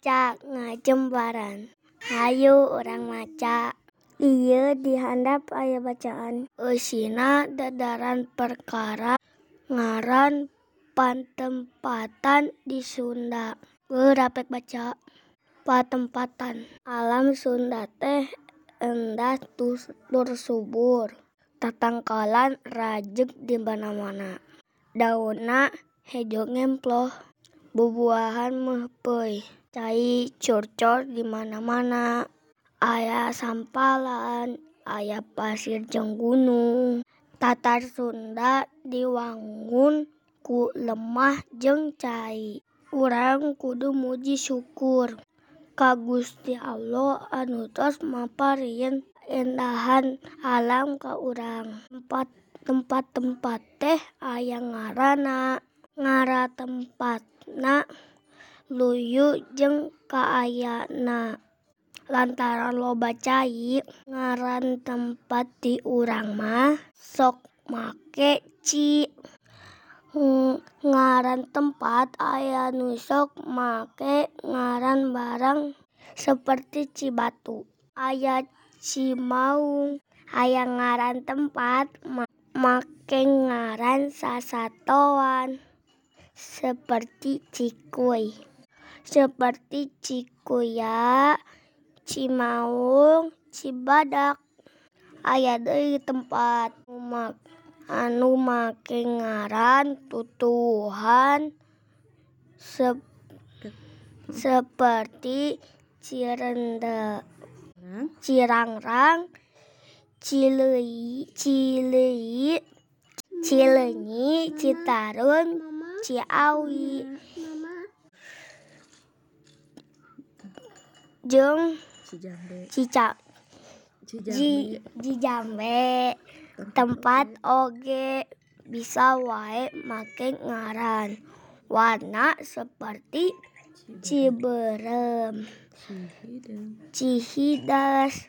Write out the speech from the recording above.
Cak ngajembaran. Hayu orang maca Iya dihandap ayah bacaan. Usina dadaran perkara Ngaran pantempatan di Sunda. Berapek baca Patempatan. Alam Sunda teh endah tur subur. Tatangkalan rajek di mana-mana. Dauna hejo ngemploh Bubuahan mehpeuy cai curcol di mana-mana. Aya sampalan aya pasir jeung gunung Tatar Sunda diwangun ku lemah jeung cai. Urang kudu muji syukur. Ka Gusti Allah anu tos maparieun endahan alam ka urang. Tempat tempat-tempat teh aya ngaranna tempatna. Luyu jeung kaayana lantaran loba cai ngaran tempat di urang mah sok make ci. Ngaran tempat aya nu sok make ngaran barang seperti Cibatu. Aya Cimaung aya ngaran tempat make ngaran sasatoan seperti Cikuy seperti Cikuya Cimaung Cibadak. Aya deui tempat anu make ngaran tutuwuhan seperti Cirende Cirangrang Cileui Cileui Cileunyi Citarum Ciawi jeung Cijambe tempat oge bisa wae make ngaran. Warna seperti Ciberem. Cihidas